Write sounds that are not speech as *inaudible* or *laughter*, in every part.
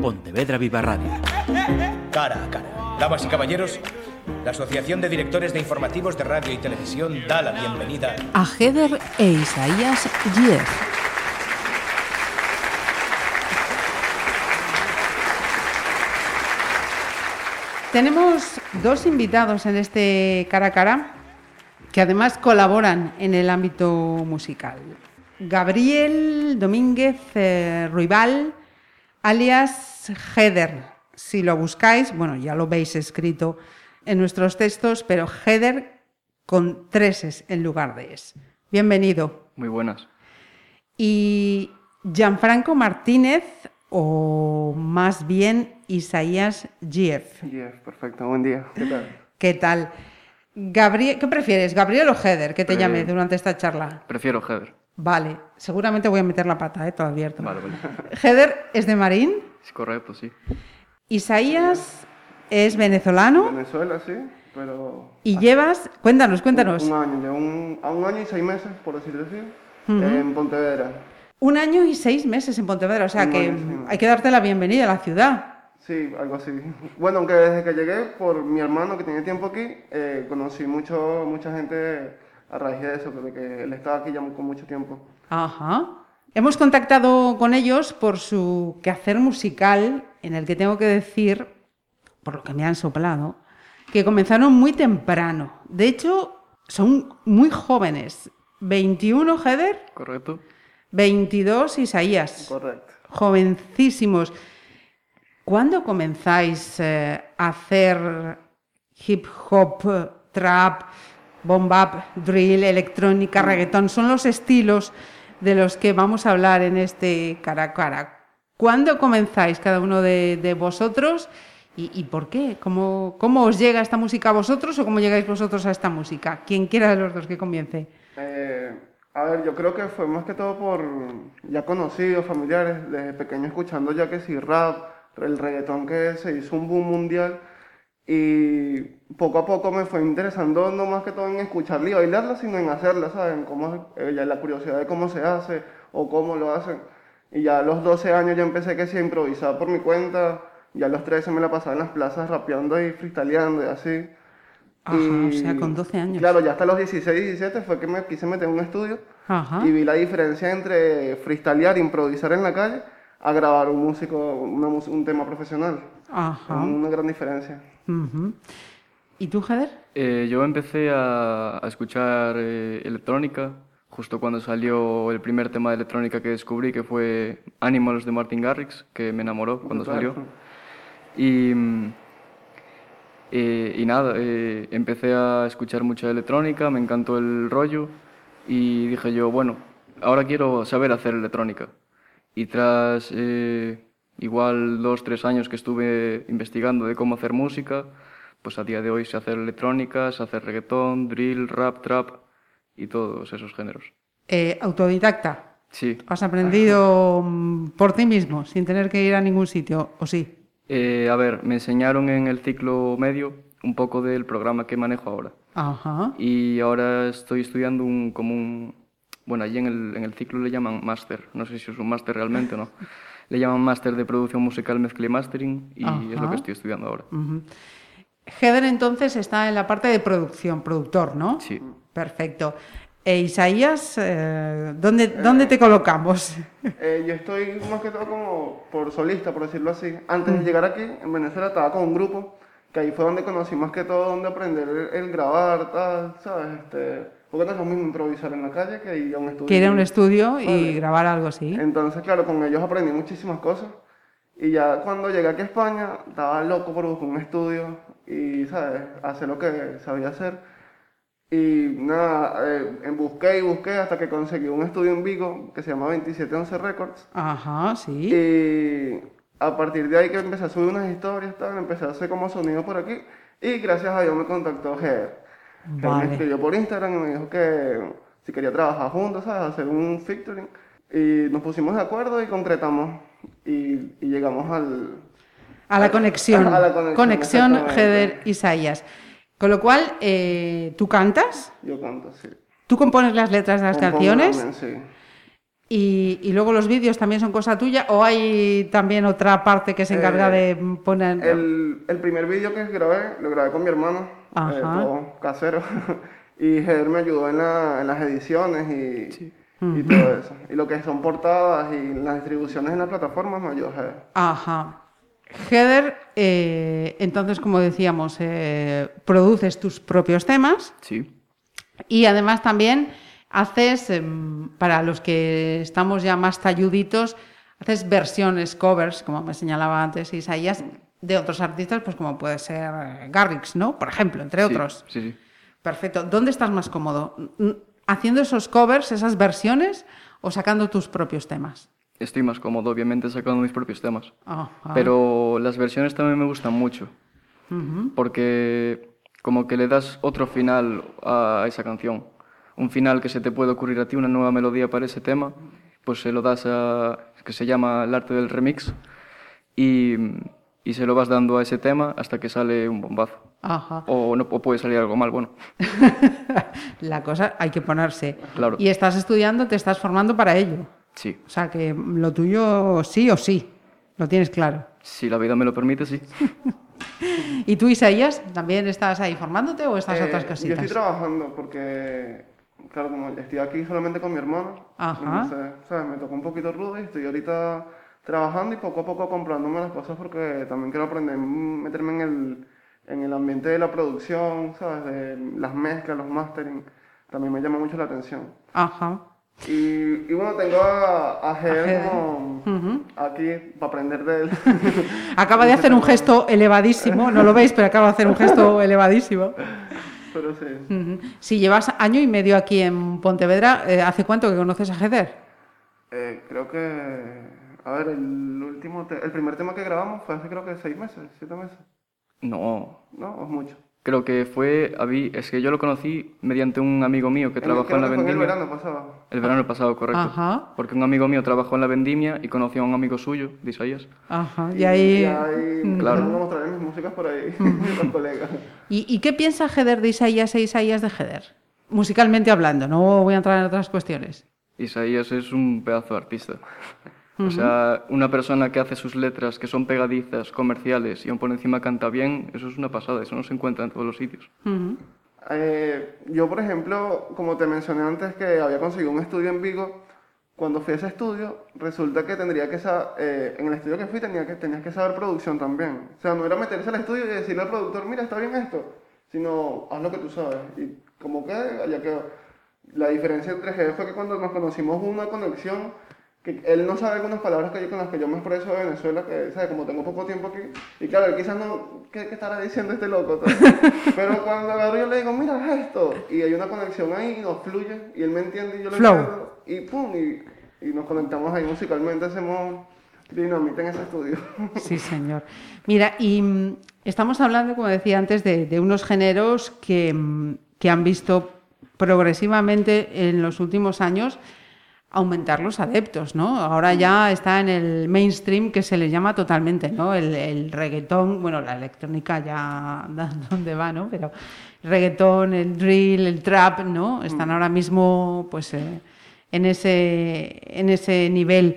Pontevedra Viva Radio. Cara a cara. Damas y caballeros, la Asociación de Directores de Informativos de Radio y Televisión da la bienvenida a Heather e Isaías Gier. Tenemos dos invitados en este cara a cara que además colaboran en el ámbito musical. Gabriel Domínguez eh, Ruibal, alias Heather. Si lo buscáis, bueno, ya lo veis escrito en nuestros textos, pero Heather con tres es en lugar de es. Bienvenido. Muy buenas. Y Gianfranco Martínez, o más bien Isaías Gief. Gief, perfecto. Buen día. ¿Qué tal? ¿Qué tal? Gabriel, ¿Qué prefieres, Gabriel o Heather, que te Eh, llame durante esta charla? Prefiero Heather. Vale, seguramente voy a meter la pata, ¿eh? te lo advierto. Vale, vale. *laughs* Heather es de Marín, Es correcto, sí. Isaías es venezolano Venezuela, sí, pero... y llevas, cuéntanos, cuéntanos, Un año, llevo un, a un año y seis meses, por decirlo así, en Pontevedra. un año y seis meses en Pontevedra, o sea Un que hay que darte la bienvenida a la ciudad. Sí, algo así. *laughs* Bueno, aunque desde que llegué, por mi hermano que tenía tiempo aquí, eh, conocí mucho, mucha gente a raíz de eso, de que él estaba aquí ya con mucho tiempo. Ajá. Hemos contactado con ellos por su quehacer musical, en el que tengo que decir, por lo que me han soplado, que comenzaron muy temprano. De hecho, son muy jóvenes. 21 Heather, ¿Correcto? 22 Isaías. Correcto. Jovencísimos. ¿Cuándo comenzáis eh, a hacer hip hop, trap, bomb bap, drill, electrónica, reggaetón? Son los estilos de los que vamos a hablar en este cara a cara. ¿Cuándo comenzáis cada uno de, vosotros y, por qué? ¿Cómo, ¿Cómo os llega esta música a vosotros o cómo llegáis vosotros a esta música? Quien quiera de los dos que comience. Eh, a ver, yo creo que fue más que todo por ya conocidos, familiares, desde pequeño escuchando ya que sí, rap, el reggaetón que se hizo un boom mundial y poco a poco me fue interesando no más que todo en escucharla y bailarla, sino en hacerla, ¿saben? Cómo, eh, ya la curiosidad de cómo se hace o cómo lo hacen. Y ya a los 12 años ya empecé que sí a improvisar por mi cuenta, ya a los 13 me la pasaba en las plazas rapeando y freestyleando y así. Ajá, Y, o sea, con 12 años. Claro, ya hasta los 16, 17 fue que me quise meter en un estudio Ajá. y vi la diferencia entre freestylear, improvisar en la calle, a grabar un músico, una un tema profesional. Ajá. Una gran diferencia. Ujú. ¿Y tú, Heather? Eh, yo empecé a, a escuchar eh, electrónica justo cuando salió el primer tema de electrónica que descubrí, que fue Animals de Martin Garrix, que me enamoró cuando salió. Y, eh, y nada, eh, empecé a escuchar mucha electrónica, me encantó el rollo y dije yo, bueno, ahora quiero saber hacer electrónica. Y tras eh, igual dos, tres años que estuve investigando de cómo hacer música, pues a día de hoy sé hacer electrónica, sé hacer reggaetón, drill, rap, trap y todos esos géneros. Eh, autodidacta. Sí, ¿Has aprendido por ti mismo, sin tener que ir a ningún sitio? ¿O sí? Eh, a ver, me enseñaron en el ciclo medio un poco del programa que manejo ahora. Ajá. Y ahora estoy estudiando un, como un... Bueno, allí en el, en el ciclo le llaman máster. No sé si es un máster realmente o no. *laughs* Le llaman máster de producción musical, mezcla y mastering. Y es lo Ajá. que estoy estudiando ahora. Ujú. Heather entonces está en la parte de producción, productor, ¿no? Sí. Perfecto. E Isaías, eh, ¿dónde, ¿dónde te colocamos? *laughs* Eh, yo estoy más que todo como por solista, por decirlo así. Antes de llegar aquí, en Venezuela, estaba con un grupo, que ahí fue donde conocí más que todo, donde aprender el, el grabar, tal, ¿sabes? Este, porque no es lo mismo improvisar en la calle que ir a un estudio. Que ir a un estudio y grabar algo así. Entonces, claro, con ellos aprendí muchísimas cosas. Y ya cuando llegué aquí a España, estaba loco por buscar un estudio y, ¿sabes?, hacer lo que sabía hacer. Y nada, eh, busqué y busqué hasta que conseguí un estudio en Vigo que se llama 2711 Records. Ajá, sí. Y a partir de ahí que empecé a subir unas historias, tal, empecé a hacer como sonido por aquí. Y gracias a Dios me contactó Él Vale. me escribió por Instagram y me dijo que si quería trabajar juntos, ¿sabes? Hacer un featuring. Y nos pusimos de acuerdo y concretamos. Y, y llegamos al... A la conexión. *laughs* A la conexión, Conexión. Heather Isaías. Con lo cual, eh, ¿tú cantas? Yo canto, sí. ¿Tú compones las letras de las Compongo canciones? también, sí. Y, y luego los vídeos también son cosa tuya o hay también otra parte que se encarga Eh, de poner... El, el primer vídeo que grabé, lo grabé con mi hermano, eh, todo casero. *laughs* y Heather me ayudó en, la- en las ediciones y, y todo eso. Y lo que son portadas y las distribuciones en las plataformas me ayudó Heather. Ajá. Heather, eh, entonces, como decíamos, eh, produces tus propios temas Sí, y además también haces, em, para los que estamos ya más talluditos, haces versiones, covers, como me señalaba antes Isaías, de otros artistas, pues como puede ser Garrix, ¿no? Por ejemplo, entre sí, otros. Sí, sí. Perfecto. ¿Dónde estás más cómodo? ¿Haciendo esos covers, esas versiones o sacando tus propios temas? Estoy más cómodo, obviamente, sacando mis propios temas. Pero las versiones también me gustan mucho. Porque como que le das otro final a esa canción. Un final que se te puede ocurrir a ti, una nueva melodía para ese tema, pues se lo das a... que se llama el arte del remix. Y, y se lo vas dando a ese tema hasta que sale un bombazo. Ajá. O, no, o puede salir algo mal, bueno. *laughs* La cosa hay que ponerse. Claro. Y estás estudiando, te estás formando para ello. Sí, O sea que lo tuyo sí o sí. Lo tienes claro. si la vida me lo permite, sí. *laughs* ¿Y tú, Isaías, también estás ahí formándote o estás Eh, otras yo cositas? estoy trabajando porque, claro, como estoy aquí solamente con mi hermano, Ajá. entonces, ¿sabes? Me tocó un poquito rudo y estoy ahorita trabajando y poco a poco comprándome las cosas porque también quiero aprender, meterme en el, en el ambiente de la producción, ¿sabes? De las mezclas, los mastering, también me llama mucho la atención. Ajá. Y, y bueno, tengo a, a Ger como Ujú. aquí para aprender de él. Acaba de *laughs* hacer un gesto elevadísimo, no lo veis, pero acaba de hacer un gesto *laughs* elevadísimo. Pero sí. Si llevas año y medio aquí en Pontevedra, eh, ¿hace cuánto que conoces a Heather? Eh, creo que, a ver, el último, te- el primer tema que grabamos fue hace creo que seis meses, siete meses, No, ¿no? ¿O es mucho? Creo que fue... a mí- Es que yo lo conocí mediante un amigo mío que trabajó en la en el vendimia. verano pasado. El verano pasado, correcto. Ajá. Porque un amigo mío trabajó en la vendimia y conoció a un amigo suyo, de Isaías. Ajá. Y ahí... Y ahí Claro. claro. mostraré mis músicas por ahí, *laughs* los colegas. ¿Y, y qué piensa Heather de Isaías e Isaías de Heather? Musicalmente hablando, no voy a entrar en otras cuestiones. Isaías es un pedazo de artista. O sea, una persona que hace sus letras que son pegadizas, comerciales y aún por encima canta bien, eso es una pasada, eso no se encuentra en todos los sitios. Ujú. Eh, yo, por ejemplo, como te mencioné antes que había conseguido un estudio en Vigo, cuando fui a ese estudio, resulta que tendría que saber, en el estudio que fui tenía que, tenías que saber producción también. O sea, no era meterse al estudio y decirle al productor, mira, está bien esto, sino haz lo que tú sabes. Y como que, ya que la diferencia entre G fue que cuando nos conocimos hubo una conexión que él no sabe algunas palabras que yo con las que yo me expreso de Venezuela, que, ¿sabes? Como tengo poco tiempo aquí, y claro, él quizás no, ¿qué, qué estará diciendo este loco? *laughs* Pero cuando agarro yo le digo, mira esto, y hay una conexión ahí, y nos fluye, y él me entiende y yo Flow. entiendo, y pum, y, y nos conectamos ahí musicalmente, hacemos dinamita en ese estudio. *laughs* Sí, señor. Mira, y mm, estamos hablando, como decía antes, de, de unos géneros que, mm, que han visto progresivamente en los últimos años aumentar los adeptos, ¿no? Ahora ya está en el mainstream que se le llama totalmente, ¿no? El, el reggaetón, bueno, la electrónica ya da *laughs* dónde va, ¿no? Pero el reggaetón, el drill, el trap, ¿no? Están ahora mismo, pues, eh, en ese, en ese nivel.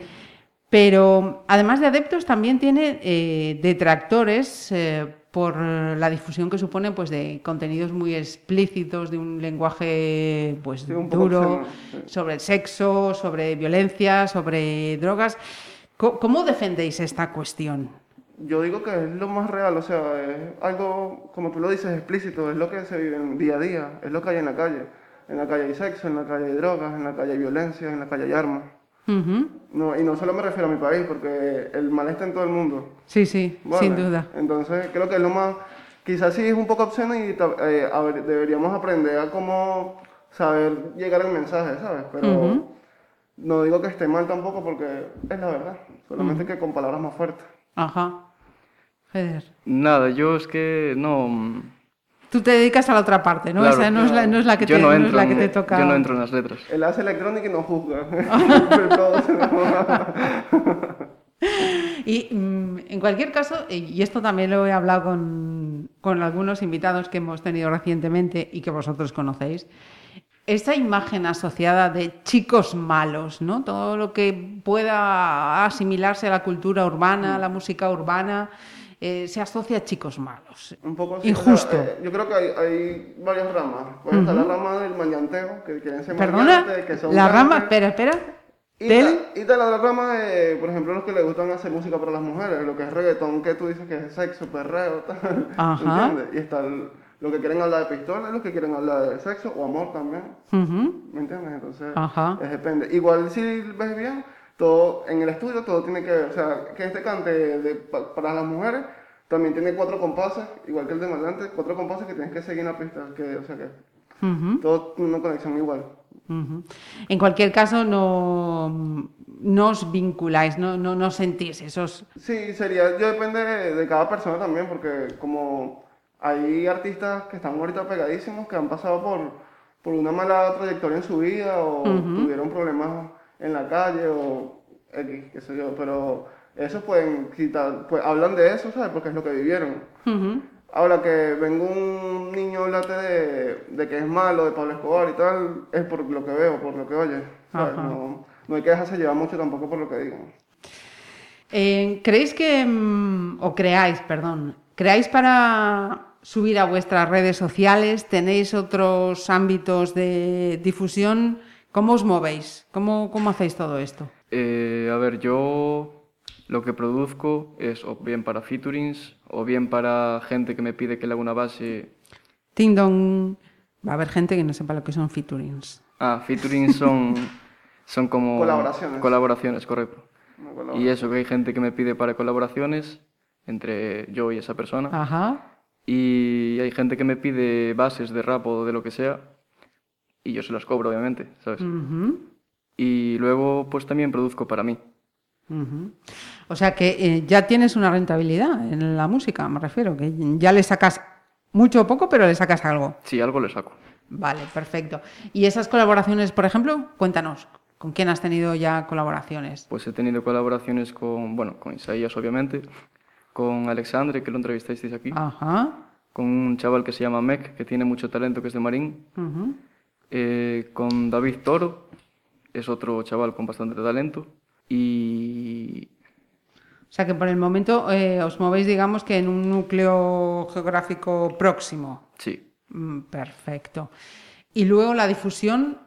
Pero además de adeptos, también tiene eh, detractores eh, por la difusión que supone pues, de contenidos muy explícitos, de un lenguaje pues, Sí, un poco duro, sí. sobre el sexo, sobre violencia, sobre drogas. Co- ¿Cómo defendéis esta cuestión? Yo digo que es lo más real, o sea, es algo, como tú lo dices, explícito, es lo que se vive en día a día, es lo que hay en la calle. En la calle hay sexo, en la calle hay drogas, en la calle hay violencia, en la calle hay armas. Ujú. No, y no solo me refiero a mi país, porque el mal está en todo el mundo. Sí, sí, ¿vale? sin duda. Entonces, creo que es lo más. Quizás sí es un poco obsceno y eh, a ver, deberíamos aprender a cómo saber llegar al mensaje, ¿sabes? Pero Ujú. no digo que esté mal tampoco, porque es la verdad. Solamente que con palabras más fuertes. Ajá. Feder. Nada, yo es que no... Tú te dedicas a la otra parte, ¿no? Claro, Esa no, es la, no es la que te, no no es entro la en- que te toca. Yo no entro en las letras. Él hace electrónica y no juzga. *laughs* El. Y mm, en cualquier caso, y esto también lo he hablado con, con algunos invitados que hemos tenido recientemente y que vosotros conocéis, esta imagen asociada de chicos malos, ¿no? Todo lo que pueda asimilarse a la cultura urbana, a la música urbana, eh, se asocia a chicos malos. Un poco así, Injusto. o sea, eh, yo creo que hay, hay varias ramas. Puede estar la rama del mañanteo, que quieren ser Perdona, que son la rama, espera, espera. Y, Del, ta- y está la rama de, por ejemplo, los que les gustan hacer música para las mujeres, lo que es reggaetón, que tú dices que es sexo, perreo, tal. Ajá. *laughs* ¿entiendes? Y está el- lo que quieren hablar de pistola, los que quieren hablar de sexo o amor también, Ujú, ¿me entiendes? Entonces, Ajá. es depende. Igual si ves bien, todo en el estudio todo tiene que, o sea, que este cante de- pa- para las mujeres también tiene cuatro compases, igual que el de Maleante, cuatro compases que tienes que seguir en la pista, que, o sea que ujú, todo tiene una conexión igual. ujú. En cualquier caso, no, no os vinculáis, no, no, no sentís esos... Sí, sería, yo depende de, de cada persona también, porque como hay artistas que están ahorita pegadísimos, que han pasado por, por una mala trayectoria en su vida, o tuvieron problemas en la calle, o X, qué sé yo, pero esos pueden quitar, pues hablan de eso, ¿sabes? Porque es lo que vivieron. Ujú. Ahora que venga un niño late de, de que es malo, de Pablo Escobar y tal, es por lo que veo, por lo que oye. ¿sabes? No, no hay que dejarse llevar mucho tampoco por lo que digan. Eh, ¿Creéis que, mm, o creáis, perdón, creáis para subir a vuestras redes sociales? ¿Tenéis otros ámbitos de difusión? ¿Cómo os movéis? ¿Cómo, cómo hacéis todo esto? Eh, a ver, yo lo que produzco es o bien para featurings o bien para gente que me pide que le haga una base. Ting dong. Va a haber gente que no sepa lo que son featurings. Ah, featurings son, son como... Colaboraciones. Colaboraciones, correcto. Colaboración. Y eso, que hay gente que me pide para colaboraciones entre yo y esa persona. Ajá. Y hay gente que me pide bases de rap o de lo que sea. Y yo se las cobro, obviamente, ¿sabes? Ujú, Y luego, pues también produzco para mí. ujú. O sea que eh, ya tienes una rentabilidad en la música, me refiero, que ya le sacas mucho o poco, pero le sacas algo. Sí, algo le saco. Vale, perfecto. Y esas colaboraciones, por ejemplo, cuéntanos, ¿con quién has tenido ya colaboraciones? Pues he tenido colaboraciones con, bueno, con Isaías, obviamente, con Alexandre, que lo entrevistasteis aquí, Ajá. con un chaval que se llama Mec, que tiene mucho talento, que es de Marín, ujú. Eh, con David Toro, es otro chaval con bastante talento, y O sea que por el momento eh, os movéis, digamos, que en un núcleo geográfico próximo. sí, Mm, Perfecto. Y luego la difusión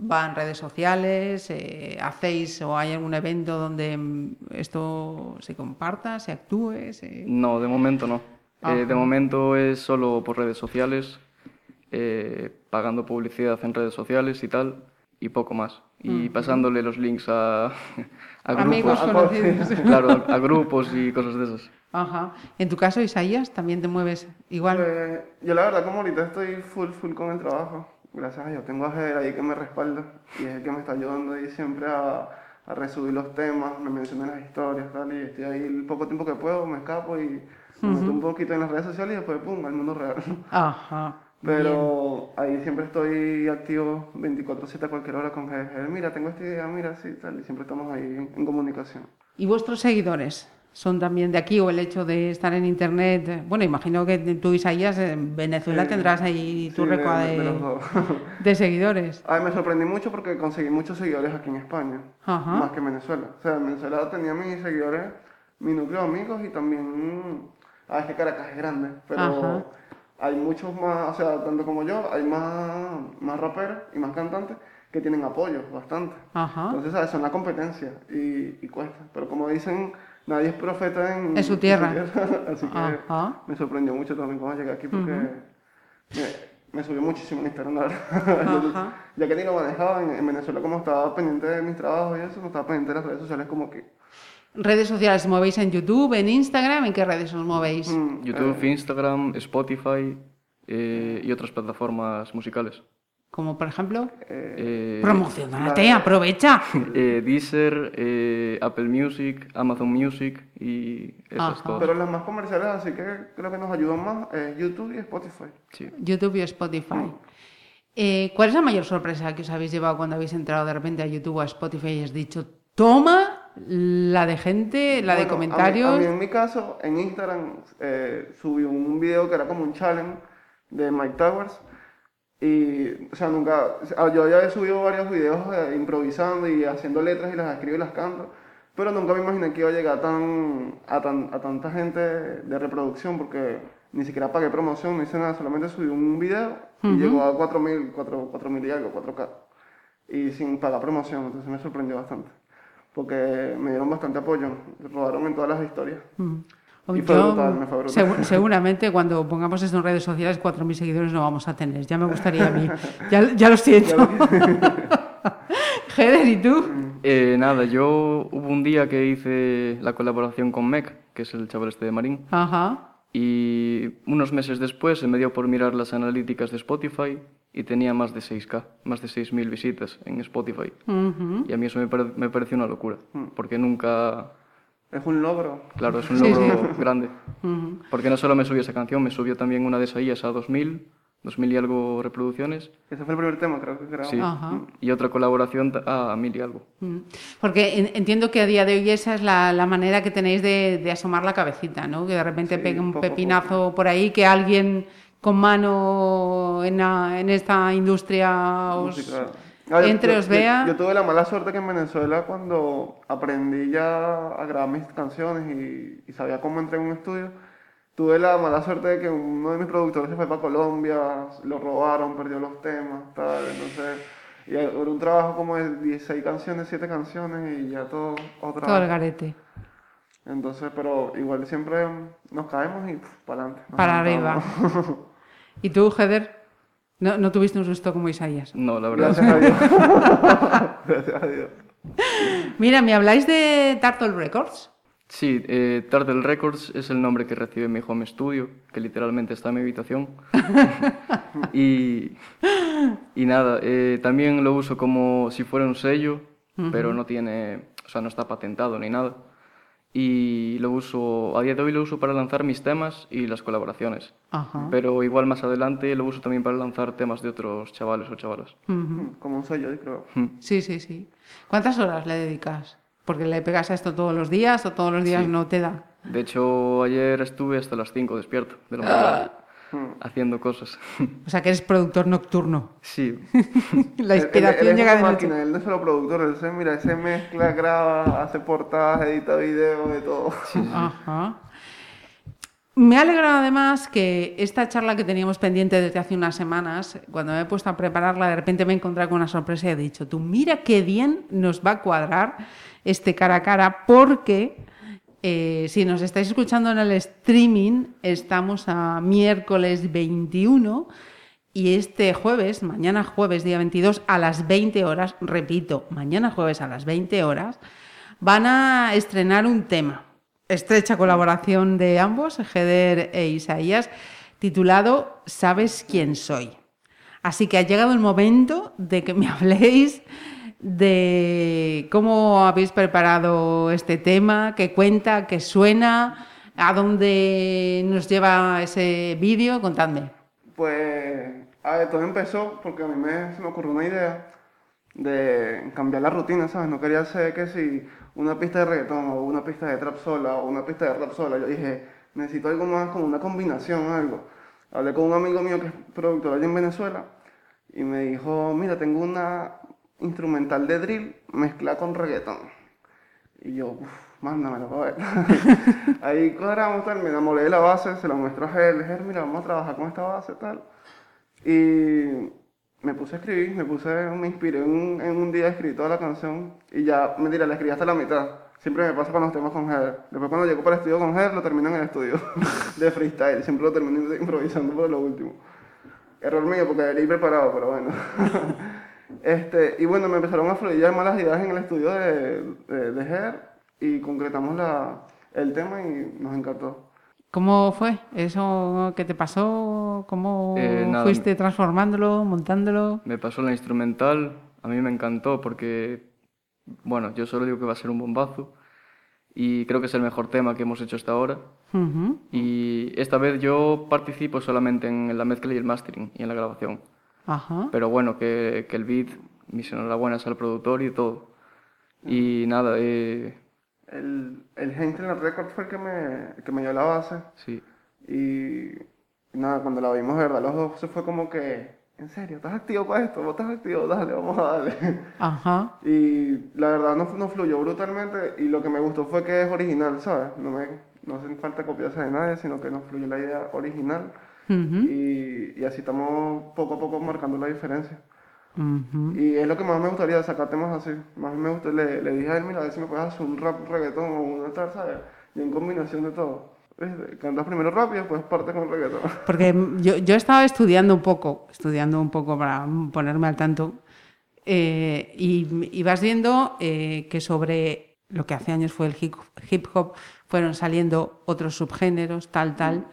va en redes sociales, eh, hacéis o hay algún evento donde mm, esto se comparta, se actúe, se... no, de momento no. Eh, de momento es solo por redes sociales, eh, pagando publicidad en redes sociales y tal, y poco más. Y pasándole los links a, *laughs* a amigos grupos, conocidos. *laughs* claro, a grupos y cosas de esas. Ajá. En tu caso, Isaías, también te mueves igual. Pues, yo la verdad como ahorita estoy full full con el trabajo, gracias a Dios, tengo a Ger ahí que me respalda y es el que me está ayudando ahí siempre a, a resubir los temas, me menciona las historias tal, y estoy ahí el poco tiempo que puedo, me escapo y me meto un poquito en las redes sociales y después pum, al mundo real. Ajá. Pero ahí siempre estoy activo 24/7 a cualquier hora con Ger, mira, tengo esta idea, mira, sí, tal, y siempre estamos ahí en, comunicación. ¿Y vuestros seguidores? ¿Son también de aquí o el hecho de estar en internet? eh, Bueno, imagino que tú, Isaías, en Venezuela Sí. tendrás ahí tu Sí, recua de- de *laughs* de, seguidores. Ay, me sorprendí mucho porque conseguí muchos seguidores aquí en España, Ajá. más que en Venezuela. O sea, en Venezuela tenía mis seguidores, mi núcleo de amigos y también, ah, es que Caracas es grande, pero Ajá. Hay muchos más, o sea, tanto como yo, hay más, más raperos y más cantantes que tienen apoyo, bastante. Ajá. Entonces, ¿sabes? Son la competencia y, y cuesta. Pero como dicen, nadie es profeta en, En su tierra. *laughs* Así que Ajá. me sorprendió mucho también cuando llegué aquí porque me, me subió muchísimo en Instagram, la verdad. *laughs* Ya que ni lo manejaba en, en Venezuela, como estaba pendiente de mis trabajos y eso, no estaba pendiente de las redes sociales como que... ¿Redes sociales os movéis en YouTube, en Instagram? ¿En qué redes os movéis? mm, YouTube, eh, Instagram, Spotify eh, y otras plataformas musicales. Como por ejemplo, Eh, promocionate, la- aprovecha. *laughs* eh, Deezer, eh, Apple Music, Amazon Music y esas Ajá. todas. pero las más comerciales, así que creo que nos ayudan más, YouTube y Spotify. Sí. YouTube y Spotify. Eh, ¿Cuál es la mayor sorpresa que os habéis llevado cuando habéis entrado de repente a YouTube o a Spotify y has dicho, toma la de gente, la de Bueno, a mí- comentarios? A mí, en mi caso, en Instagram, eh, subí un video que era como un challenge de Mike Towers Y, o sea, nunca, sea, yo ya he subido varios videos eh, improvisando y haciendo letras y las escribo y las canto, pero nunca me imaginé que iba a llegar tan, a, tan, a tanta gente de reproducción porque ni siquiera pagué promoción, no hice nada, solamente subí un video y llegó a 4.000, 4.000 y algo, 4K, y sin pagar promoción, entonces me sorprendió bastante, porque me dieron bastante apoyo, rodaron en todas las historias. Y fue Yo, brutal, me fue brutal. segu- *laughs* seguramente cuando pongamos esto en redes sociales, 4.000 seguidores no vamos a tener. Ya me gustaría a mí. Ya, ya lo siento. Heder, *laughs* ¿y tú? Eh, nada, yo hubo un día que hice la colaboración con Mec, que es el chaval este de Marín, Ajá. Y unos meses después se me dio por mirar las analíticas de Spotify y tenía más de 6K, más de 6.000 visitas en Spotify. Y a mí eso me, pare- me pareció una locura, porque nunca... Es un logro. Claro, es un logro sí. grande. Porque no solo me subió esa canción, me subió también una de esas a 2000, 2000 y algo reproducciones, Ese fue el primer tema, creo que grabamos. Sí. Ajá. y otra colaboración a 1000 y algo. Mm. Porque en- entiendo que a día de hoy esa es la, la manera que tenéis de, de asomar la cabecita, ¿no? Que de repente Sí, pegue un poco a pepinazo por ahí, que alguien con mano en, la- en esta industria os, yo- entre, yo- os yo- vea. Yo, tuve la mala suerte que en Venezuela cuando aprendí ya a grabar mis canciones y, y sabía cómo entrar en un estudio, tuve la mala suerte de que uno de mis productores se fue para Colombia, lo robaron, perdió los temas, tal, entonces... Y era un trabajo como de 16 canciones, 7 canciones y ya todo otra todo el garete. Entonces, pero igual siempre nos caemos y para adelante. Para arriba. *laughs* ¿Y tú, Heder? No, no tuviste un susto como Isaías. No, la verdad. Gracias a Dios. *laughs* Gracias a Dios. Mira, ¿me habláis de Turtle Records? Sí, eh, Turtle Records es el nombre que recibe mi home studio, que literalmente está en mi habitación. *laughs* y, y nada, eh, también lo uso como si fuera un sello, pero no tiene, o sea, no está patentado ni nada. Y lo uso, a día de hoy lo uso para lanzar mis temas y las colaboraciones. Ajá. Pero igual más adelante lo uso también para lanzar temas de otros chavales o chavalas. Ujú. Como un sello, creo. Sí, sí, sí. ¿Cuántas horas le dedicas? Porque le pegas a esto todos los días o todos los días no te da. De hecho, ayer estuve hasta las 5 despierto de la mañana haciendo cosas. O sea, que eres productor nocturno. sí, *laughs* La inspiración llega de noche. máquina, él no es solo productor, él se, mira, se mezcla, graba, hace portadas, edita videos, de todo. Ajá. Me ha alegrado además que esta charla que teníamos pendiente desde hace unas semanas, cuando me he puesto a prepararla, de repente me he encontrado con una sorpresa y he dicho, tú mira qué bien nos va a cuadrar este cara a cara, porque eh, si nos estáis escuchando en el streaming, estamos a miércoles 21 y este jueves, mañana jueves día 22 a las 20 horas, repito, mañana jueves a las 20 horas, van a estrenar un tema. Estrecha colaboración de ambos, Heder e Isaías, titulado ¿Sabes quién soy? Así que ha llegado el momento de que me *laughs* habléis de cómo habéis preparado este tema, qué cuenta, qué suena, a dónde nos lleva ese vídeo. Contadme. Pues, a ver, todo empezó porque a mí me, se me ocurrió una idea de cambiar la rutina, ¿sabes? No quería hacer que si una pista de reggaetón o una pista de trap sola o una pista de rap sola. Yo dije, necesito algo más, como una combinación, algo. Hablé con un amigo mío que es productor allá en Venezuela y me dijo, mira, tengo una instrumental de drill mezclada con reggaetón. Y yo, uff, mándamelo a ver. *laughs* Ahí cuadramos tal, me enamoré de la base, se la muestro a él, dije, mira, vamos a trabajar con esta base tal. Y me puse a escribir, me puse, me inspiré en, un- en un día, escribí toda la canción y ya, mentira, la escribí hasta la mitad. Siempre me pasa con los temas con Heather. Después cuando llego para el estudio con Heather, lo termino en el estudio *laughs* de freestyle. Siempre lo termino improvisando por lo último. Error mío porque debería ir preparado, pero bueno. *laughs* este, y bueno, me empezaron a fluir malas ideas en el estudio de, de, de Heather y concretamos la, el tema y nos encantó. ¿Cómo fue eso que te pasó? ¿Cómo Eh, nada, fuiste transformándolo, montándolo? me pasó la instrumental, a mí me encantó porque, bueno, yo solo digo que va a ser un bombazo y creo que es el mejor tema que hemos hecho hasta ahora. Ujú. Y esta vez yo participo solamente en la mezcla y el mastering y en la grabación. Ajá. Pero bueno, que, que el beat, mis enhorabuenas al productor y todo. Y nada, eh, El, el Record fue el que me, el que me dio la base. sí, Y nada, cuando la vimos, de verdad, los dos se fue como que ¿en serio? ¿Estás activo para esto? ¿Vos estás activo? Dale, vamos a darle. *laughs* Ajá. Y la verdad no, no fluyó brutalmente y lo que me gustó fue que es original, ¿sabes? No me no hace falta copiarse de nadie, sino que nos fluye la idea original Ujú, y, y así estamos poco a poco marcando la diferencia. ujú. Y es lo que más me gustaría, sacar temas así. Más me gusta, le, le dije a él, mira, a ver si me puedes hacer un rap reggaetón o una tal, ¿sabes? Y en combinación de todo. ¿Viste? Cantas primero rap y después parte con reggaetón. *laughs* Porque yo, yo estaba estudiando un poco, estudiando un poco para ponerme al tanto, eh, y, y vas viendo eh, que sobre lo que hace años fue el hip, hip hop, fueron saliendo otros subgéneros, tal, tal,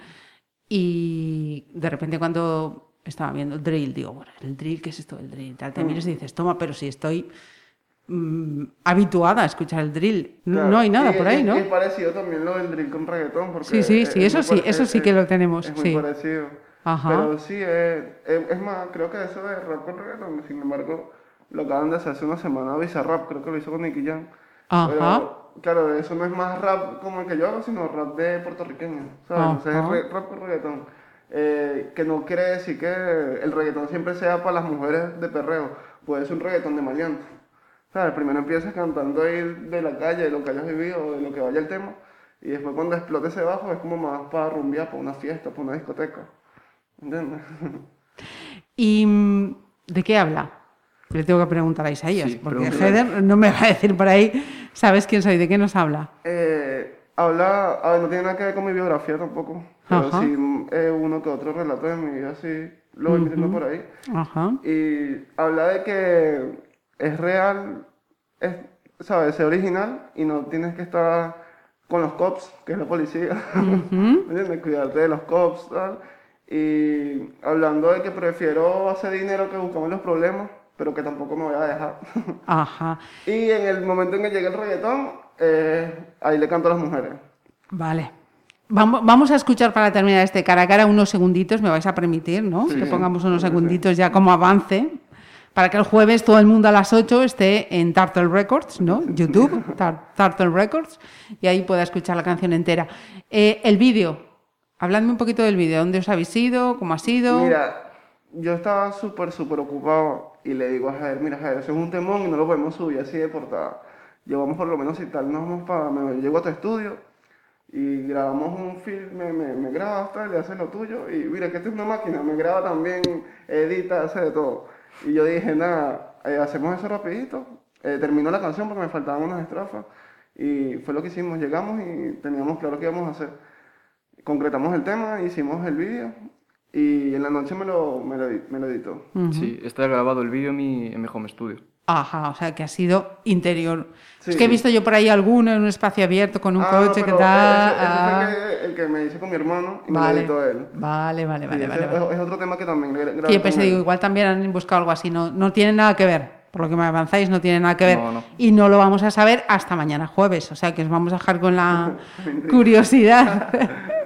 y de repente cuando estaba viendo drill, digo, bueno, el drill, ¿qué es esto del drill? Tal, te miras y dices, toma, pero si estoy mm, habituada a escuchar el drill, no, Claro. no hay nada Y por es- ahí, ¿no? Es parecido también lo del drill con reggaetón. Porque Sí, sí, es- sí, es eso sí, eso es- sí que es- lo tenemos, Es muy sí. parecido. Ajá. Pero sí, es, es, es más, creo que eso de rap con reggaetón, sin embargo, lo de hacer hace una semana, Bizarrap, creo que lo hizo con Nicky Jam. Ajá. Pero, claro, eso no es más rap como el que yo hago, sino rap de puertorriqueño, ¿sabes? O sea, es rap con reggaetón. Eh, que no quiere decir que el reggaetón siempre sea para las mujeres de perreo, puede ser un reggaetón de maleante. ¿Sabes? Primero empiezas cantando ahí de la calle, de lo que hayas vivido, de lo que vaya el tema, y después cuando explote ese bajo es como más para rumbear, para una fiesta, para una discoteca. ¿Entiendes? *laughs* ¿Y mm, de qué habla? Le tengo que preguntar a Isaías, Sí, porque. Heather no me va a decir por ahí, ¿sabes quién soy? ¿De qué nos habla? Eh, habla, a ver, no tiene nada que ver con mi biografía tampoco, pero Ajá. sí eh, uno que otro relato de mi vida, sí, lo voy metiendo por ahí. Ajá. Y habla de que es real, es, ¿sabes? Es original y no tienes que estar con los cops, que es la policía. *laughs* ¿Me entiendes? Cuidarte de los cops, tal. Y hablando de que prefiero hacer dinero que buscarme los problemas, pero que tampoco me voy a dejar. *laughs* Ajá. y en el momento en que llegue el reggaetón, eh, ahí le canto a las mujeres. Vale. Vamos, a escuchar para terminar este cara a cara unos segunditos, me vais a permitir, ¿no? Sí, que pongamos unos segunditos ya como avance, para que el jueves todo el mundo a las 8 esté en Turtle Records, ¿no? YouTube, Turtle Records, y ahí pueda escuchar la canción entera. Eh, el vídeo, habladme un poquito del vídeo, ¿dónde os habéis ido? ¿Cómo ha sido? Mira, yo estaba súper, súper ocupado y le digo a Javier, mira Javier, eso es un temón y no lo podemos subir así de portada. Llevamos por lo menos si tal, nos vamos para, me llego a tu estudio y grabamos un film, me, me, me grabas tal, le haces lo tuyo y mira que esta es una máquina, me graba también, edita, hace de todo. Y yo dije, nada, eh, hacemos eso rapidito, eh, terminó la canción porque me faltaban unas estrofas y fue lo que hicimos, llegamos y teníamos claro qué íbamos a hacer concretamos el tema, hicimos el vídeo y en la noche me lo, me lo, me lo editó. Sí, está grabado el vídeo en mi, en mi home studio. Ajá, o sea que ha sido interior. Sí. Es que he visto yo por ahí alguno en un espacio abierto con un Ah, coche que tal. ese- ese fue ah, el, que, el que me hice con mi hermano y me vale. lo editó él. vale, vale, Sí, vale, ese vale, es, vale. es otro tema que también gra- grabé yo pensé, digo, igual también han buscado algo así. No, no tiene nada que ver. Por lo que me avanzáis, no tiene nada que ver. No, no. Y no lo vamos a saber hasta mañana jueves. O sea que os vamos a dejar con la *laughs* curiosidad. *laughs*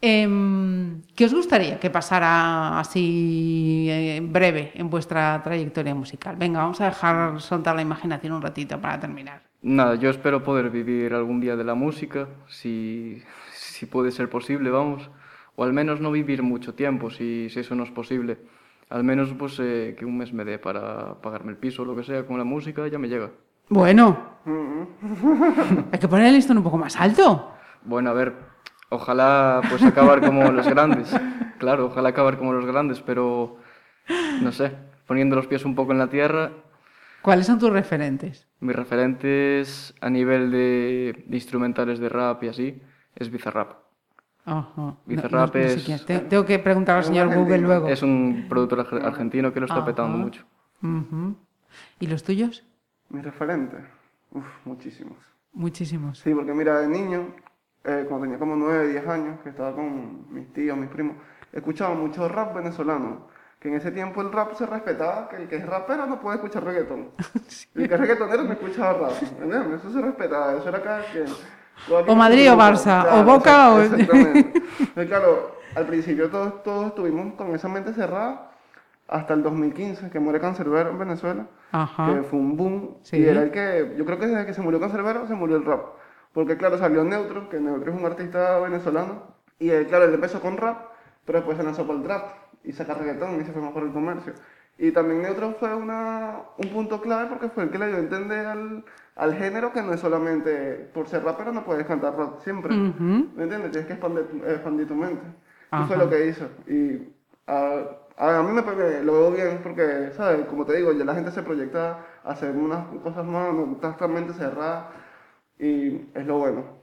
Em, ¿Qué os gustaría que pasara así eh, breve en vuestra trayectoria musical? Venga, vamos a dejar soltar la imaginación un ratito para terminar. Nada, yo espero poder vivir algún día de la música, si, si puede ser posible, vamos. O al menos no vivir mucho tiempo, si, si eso no es posible. Al menos pues eh, que un mes me dé para pagarme el piso o lo que sea con la música, ya me llega. Bueno, *laughs* hay que poner el listón un poco más alto. Bueno, a ver, ojalá pues acabar como los grandes. Claro, ojalá acabar como los grandes, pero no sé, poniendo los pies un poco en la tierra, ¿Cuáles son tus referentes? mis referentes a nivel de, de instrumentales de rap y así es Bizarrap. Ajá. No- Bizarrap no es-. Tengo, tengo que preguntar al señor Google argentino. luego. Es un productor arge- argentino que lo está Ajá. petando mucho. ¿Y los tuyos? Mis referentes, uf, muchísimos. Muchísimos. Sí, porque mira, de niño, eh, cuando tenía como 9, 10 años, que estaba con mis tíos, mis primos, escuchaba mucho rap venezolano. Que en ese tiempo el rap se respetaba, que el que es rapero no puede escuchar reggaetón. *laughs* El que es reggaetonero no escuchaba rap. ¿entiendes? Eso se respetaba, eso era cada quien. O Madrid o Barça, o Boca o- Exactamente. Claro, al principio todos, todos estuvimos con esa mente cerrada hasta el 2015, que muere Cancerbero en Venezuela Ajá. que fue un boom. Sí. Y era el que, yo creo que desde que se murió Cancerbero se murió el rap. Porque claro, salió Neutro, que Neutro es un artista venezolano. Y él, claro, él empezó con rap, pero después se lanzó por el trap. y sacar reggaetón y se fue más por el comercio. Y también Neutro fue una, un punto clave porque fue el que le dio a entender al, al género que no es solamente por ser rapero no puedes cantar rock siempre. Ujú. ¿Me entiendes? Tienes que expandir, expandir tu mente. Y fue Ajá. lo que hizo. Y a, a, a mí me, me- lo veo bien porque, ¿sabes? Como te digo, ya la gente se proyecta a hacer unas cosas más, no está esta mente cerrada y es lo bueno.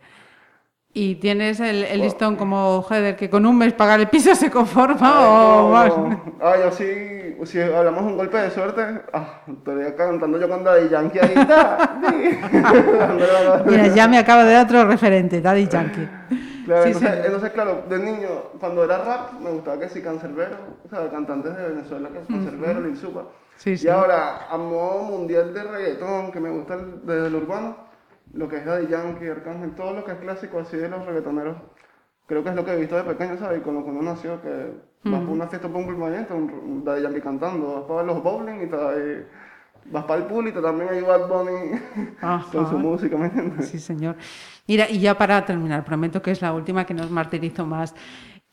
¿Y tienes el, el listón como Heather, que con un mes pagar el piso se conforma Ay, o no, más? no. Ah, yo sí, si hablamos un golpe de suerte, ah, estaría cantando yo con Daddy Yankee ahí. *laughs* Mira, ya me acaba de dar otro referente, Daddy Yankee. Claro, Sí, entonces, sí. entonces, claro, de niño, cuando era rap, me gustaba que sí, Cancerbero, o sea, cantantes de Venezuela, que Cancerbero, Lil Supa. Sí. Y ahora, a modo mundial de reggaetón, que me gusta el- desde el urbano, lo que es Daddy Yankee, Arcángel, todo lo que es clásico así de los reggaetoneros, creo que es lo que he visto de pequeño, ¿sabes? Y con lo que uno nació, que vas para una fiesta por un permanente, un, Daddy Yankee cantando, vas para los bowling y tal, y vas para el pool y te también hay Bad Bunny *laughs* Ajá. con su música, ¿me entiendes? Sí, señor. Mira, y ya para terminar, prometo que es la última que nos martirizo más.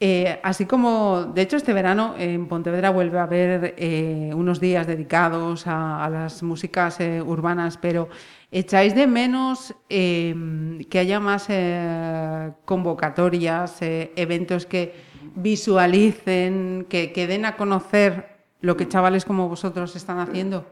Eh, así como, de hecho, este verano en Pontevedra vuelve a haber eh, unos días dedicados a, a las músicas eh, urbanas, pero ¿echáis de menos eh, que haya más eh, convocatorias, eh, eventos que visualicen, que, que den a conocer lo que chavales como vosotros están haciendo?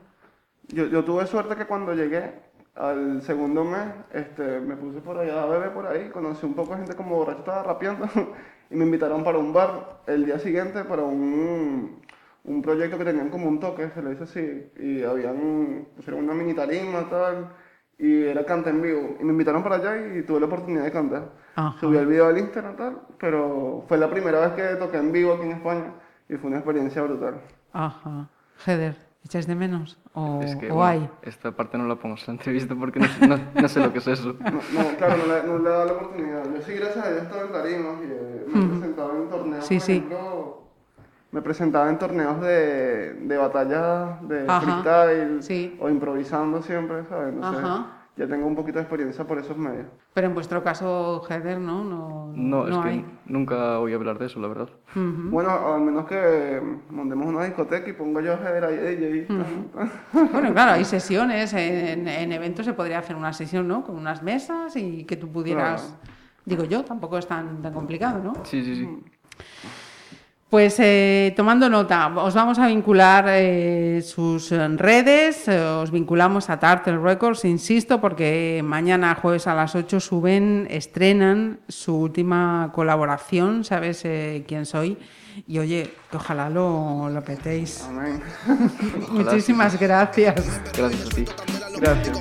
Yo, yo tuve suerte que cuando llegué al segundo mes, este, me puse por allá a beber por ahí, conocí un poco gente como borracho estaba rapeando *laughs* y me invitaron para un bar el día siguiente para un, un proyecto que tenían como un toque, se le dice así, y habían, pusieron una mini tarima tal, y era canta en vivo, y me invitaron para allá y tuve la oportunidad de cantar. Ajá. Subí el video al Instagram tal, pero fue la primera vez que toqué en vivo aquí en España y fue una experiencia brutal. Ajá. Heather, ¿echáis de menos? ¿O, Es que o bueno, hay? esta parte no la pongo en la entrevista porque no, no- no sé lo que es eso. No, no, claro, no le, no le he dado la oportunidad. Yo sí, gracias a Dios, estaba en tarimas y eh, me he presentado en torneos, Sí, por sí. ejemplo, me presentaba en torneos de, de batallas de Ajá, freestyle sí. o improvisando siempre, ¿sabes? Entonces, Ajá. Ya tengo un poquito de experiencia por esos medios. Pero en vuestro caso, Heather, ¿no? No, No, es que hay. nunca oí hablar de eso, la verdad. Bueno, al menos que montemos una discoteca y ponga yo a Jeder ahí. *laughs* Bueno, claro, hay sesiones. En, en eventos se podría hacer una sesión, ¿no? Con unas mesas y que tú pudieras. Digo yo, tampoco es tan, tan complicado, ¿no? Sí, sí, sí. Pues eh, tomando nota, os vamos a vincular eh, sus eh, redes, eh, os vinculamos a Turtle Records, insisto, porque mañana jueves a las 8 suben, estrenan su última colaboración, ¿sabes eh, quién soy? Y oye, que ojalá lo, lo petéis. Amén. *laughs* Muchísimas gracias. Gracias a ti. Gracias.